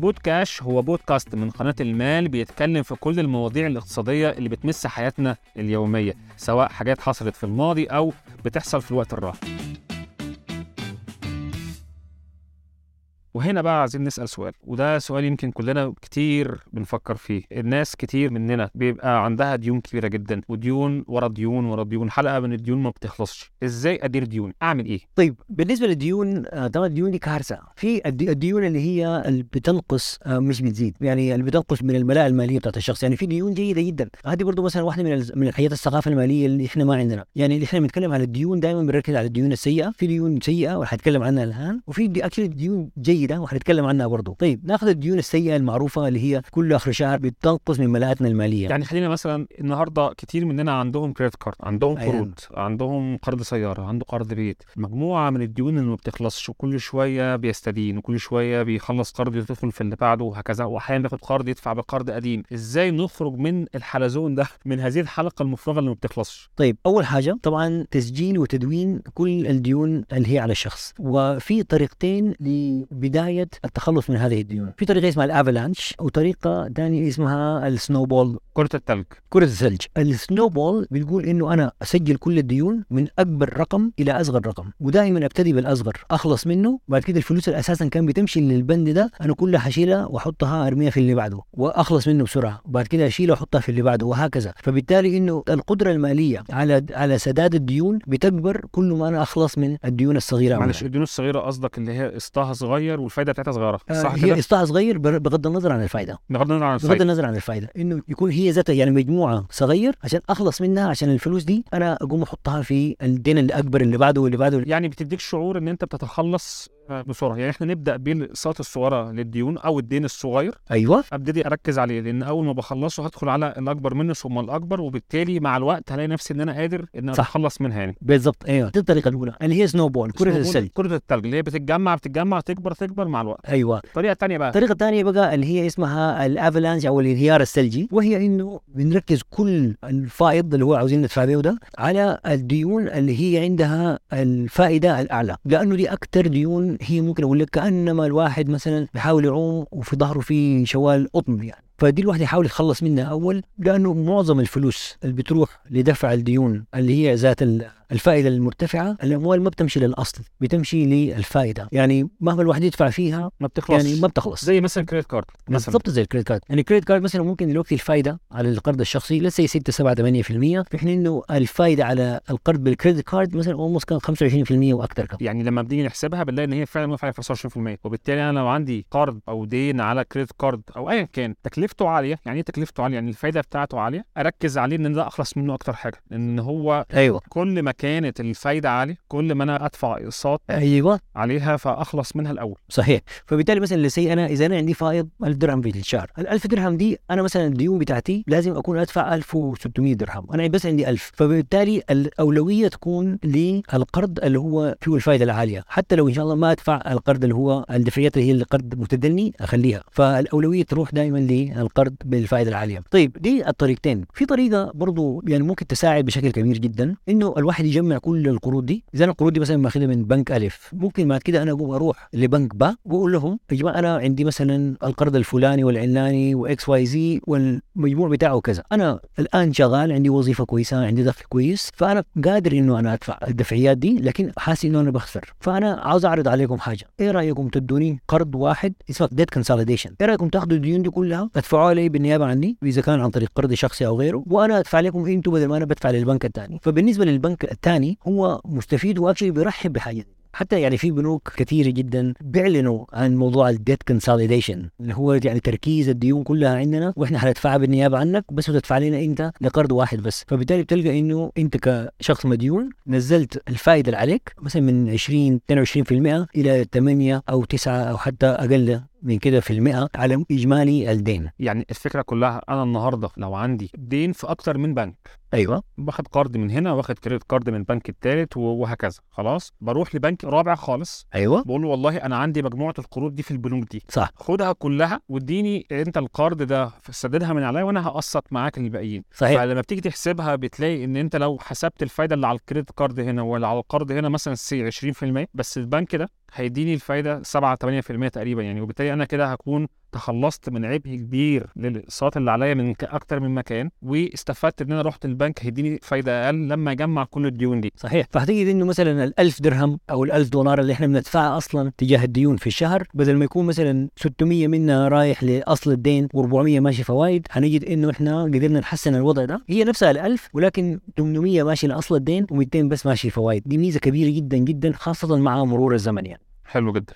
بودكاش هو بودكاست من قناة المال بيتكلم في كل المواضيع الاقتصادية اللي بتمس حياتنا اليومية سواء حاجات حصلت في الماضي أو بتحصل في الوقت الراهن. وهنا بقى عايزين نسأل سؤال وده سؤال يمكن كلنا كتير بنفكر فيه الناس كتير مننا بيبقى عندها ديون كبيرة جدا وديون ورا ديون ورا ديون حلقة من الديون ما بتخلصش إزاي أدير ديون أعمل إيه؟ طيب بالنسبة للديون آه، طبعا الديون دي كارثة. في الدي- الديون اللي هي اللي بتنقص آه، مش بتزيد يعني اللي بتنقص من الملاءة المالية بتاعت الشخص يعني في ديون جيدة جدا. هذه برضو مثلا واحدة من من الحاجات الثقافة المالية اللي إحنا ما عندنا. يعني اللي إحنا بنتكلم عن الديون دائما بنركز على الديون السيئة في ديون سيئة وحنتكلم عنها الآن وفي actually ديون جيدة وحنتكلم عنها برضو. طيب ناخذ الديون السيئة المعروفة اللي هي كل أخر شهر بتنقص من ملاءتنا المالية. يعني خلينا مثلا النهارده كتير مننا عندهم credit card عندهم أيوة. قروض عندهم قرض سيارة عنده قرض بيت. مجموعة من الديون اللي ما بتخلصش وكل شوية بيستدين وكل شوية بيخلص قرض يدخل في اللي بعده وهكذا واحيانا بياخد قرض يدفع بقرض قديم. إزاي نخرج من الحلزون ده من هذه الحلقة المفرغة اللي ما بتخلصش؟ طيب أول حاجة طبعا تسجيل وتدوين كل الديون اللي هي على الشخص. وفي طريقتين لبدايه التخلص من هذه الديون. في طريقة اسمها ال avalanche وطريقة ثانية اسمها ال snowball. كرة التلج. كرة الثلج. ال snowball بتقول إنه أنا أسجل كل الديون من أكبر رقم إلى أصغر رقم ودائما أبتدي بالأصغر أخلص منه بعد كده الفلوس اللي أساسا كان بتمشي للبند ده أنا كلها حشيلها وأحطها أرميها في اللي بعده وأخلص منه بسرعة وبعد كده اشيلها وأحطها في اللي بعده وهكذا. فبالتالي إنه القدرة المالية على على سداد الديون بتكبر كل ما أنا أخلص من الديون الصغيرة. معلش. الديون الصغيرة قصدك اللي هي قسطها صغير والفايدة بتاعتها صغيرة آه، صح هي قسطها صغير بغض النظر عن الفائده بغض النظر عن بغض الفايدة. النظر عن الفائده إنه يكون هي ذاتها يعني مجموعة صغير عشان أخلص منها عشان الفلوس دي أنا أقوم أحطها في الدين اللي اكبر اللي بعده واللي بعده. يعني بتديك شعور إن أنت بتتخلص بسرعة. يعني إحنا نبدأ بالاقساط الصغيرة للديون أو الدين الصغير. أيوه. أبتدي أركز عليه لأن أول ما بخلصه هدخل على الاكبر منه ثم الأكبر وبالتالي مع الوقت هلاقي نفسي إن أنا قادر إن. أتخلص منها يعني. بالضبط أيوه. دي الطريقة الأولى. اللي هي snowball كره الثلج. كرة التلج اللي هي بتتجمع بتتجمع تكبر تكبر مع الوقت. أيوه. الطريقة الثانية بقى. الطريقة الثانية بقى اللي هي اسمها ال avalanche أو الانهيار الثلجي وهي إنه بنركز كل الفائض اللي هو عاوزين ندفع به ده على الديون اللي هي عندها الفائدة الأعلى. لأنه دي أكثر ديون هي ممكن أقول لك كأنما الواحد مثلا بيحاول يعوم وفي ظهره في شوال قطن يعني. فدي الواحد يحاول يتخلص منها. أول لأنه معظم الفلوس اللي بتروح لدفع الديون اللي هي ذات ال- الفائدة المرتفعة الأموال ما بتمشي للأصل بتمشي للفائدة. يعني مهما الواحد يدفع فيها ما بتخلص. يعني ما بتخلص. زي مثلا credit card مثلا. بالضبط زي ال credit card يعني ال credit card مثلا ممكن دلوقتي الفايدة على القرض الشخصي لسه 6 7 8% في حين إنه الفايدة على القرض بال credit card مثلا almost كان 25% وأكثر كمان. يعني لما بنيجي نحسبها بنلاقي إن هي فعلا واقفه على 25% وبالتالي أنا لو عندي قرض أو دين على credit card أو ايا كان تكلفته عالية. يعني إيه تكلفته عالية؟ يعني الفايدة بتاعته عالية. أركز عليه إن ده أخلص منه أكتر حاجة. لأن هو أيوه. كل ما كانت الفايدة عالية كل ما أنا أدفع أقساط أيوه. عليها فأخلص منها الأول. صحيح. فبالتالي مثلا let's say أنا إذا أنا عندي فائض 1000 درهم في الشهر. ال 1000 درهم دي أنا مثلا الديون بتاعتي لازم أكون أدفع 1600 درهم. أنا بس عندي 1000 فبالتالي الأولوية تكون للقرض اللي هو فيه الفائده العالية. حتى لو إن شاء الله ما أدفع القرض اللي هو الدفعيات اللي هي القرض متدني أخليها. فالأولوية تروح دائما للقرض بالفائدة العالية. طيب دي الطريقتين. في طريقة برضو يعني ممكن تساعد بشكل كبير جدا إنه الواحد يجمع كل القروض دي. إذا أنا القروض دي مثلا ماخذها من بنك ألف ممكن بعد كده أنا أقوم أروح لبنك با وأقول لهم يا جماعة أنا عندي مثلا القرض الفلاني والعلاني و X Y Z والمجموع بتاعه كذا. أنا الآن شغال عندي وظيفة كويسة عندي دخل كويس فأنا قادر إنه أنا أدفع الدفعيات دي لكن حاسس إنه أنا بخسر. فأنا عاوز أعرض عليكم حاجة. إيه رأيكم تدوني قرض واحد اسمه debt consolidation إيه رأيكم تاخذوا الديون دي كلها؟ تدفعوها لي بالنيابة عني إذا كان عن طريق قرض شخصي أو غيره وأنا أدفع لكم أنتم بدل ما أنا بدفع للبنك الثاني فبالنسبة للبنك الثاني هو مستفيد و actually بيرحب بحاجة. حتى يعني في بنوك كثيرة جدا بيعلنوا عن موضوع ال debt consolidation اللي هو يعني تركيز الديون كلها عندنا وإحنا حندفعها بالنيابة عنك بس وتدفع لنا أنت لقرض واحد بس فبالتالي بتلقى إنه أنت كشخص مديون نزلت الفائده اللي عليك مثلا من 20 22% إلى 8 أو 9 أو حتى أقل من كده في المئة على إجمالي الدين. يعني الفكرة كلها أنا النهارده لو عندي دين في أكتر من بنك. أيوة. باخد قرض من هنا واخد credit card من البنك الثالث وهكذا. خلاص؟ بروح لبنك رابع خالص. أيوة. بقول له والله أنا عندي مجموعة القروض دي في البنوك دي. صح. خدها كلها واديني أنت القرض ده سددها من عليا وأنا هقسط معاك الباقيين. صحيح. فلما بتيجي تحسبها بتلاقي إن أنت لو حسبت الفايدة اللي على ال credit card هنا ولا على القرض هنا مثلا say 20% بس البنك ده هيديني الفايدة 7 8% تقريبا يعني وبالتالي أنا كده هكون تخلصت من عبء كبير للأقساط اللي عليا من أكتر من مكان واستفدت إن أنا رحت البنك هيديني فايدة أقل لما أجمع كل الديون دي. صحيح. فاعتقد إنه مثلا ال 1000 درهم أو ال 1000 دولار اللي إحنا بندفعها أصلا تجاه الديون في الشهر بدل ما يكون مثلا 600 منها رايح لأصل الدين و400 ماشي فوائد هنجد إنه إحنا قدرنا نحسن الوضع ده. هي نفسها ال 1000 ولكن 800 ماشي لأصل الدين و200 بس ماشي فوائد دي ميزة كبيرة جدا جدا خاصة مع مرور الزمن يعني. حلو جدا.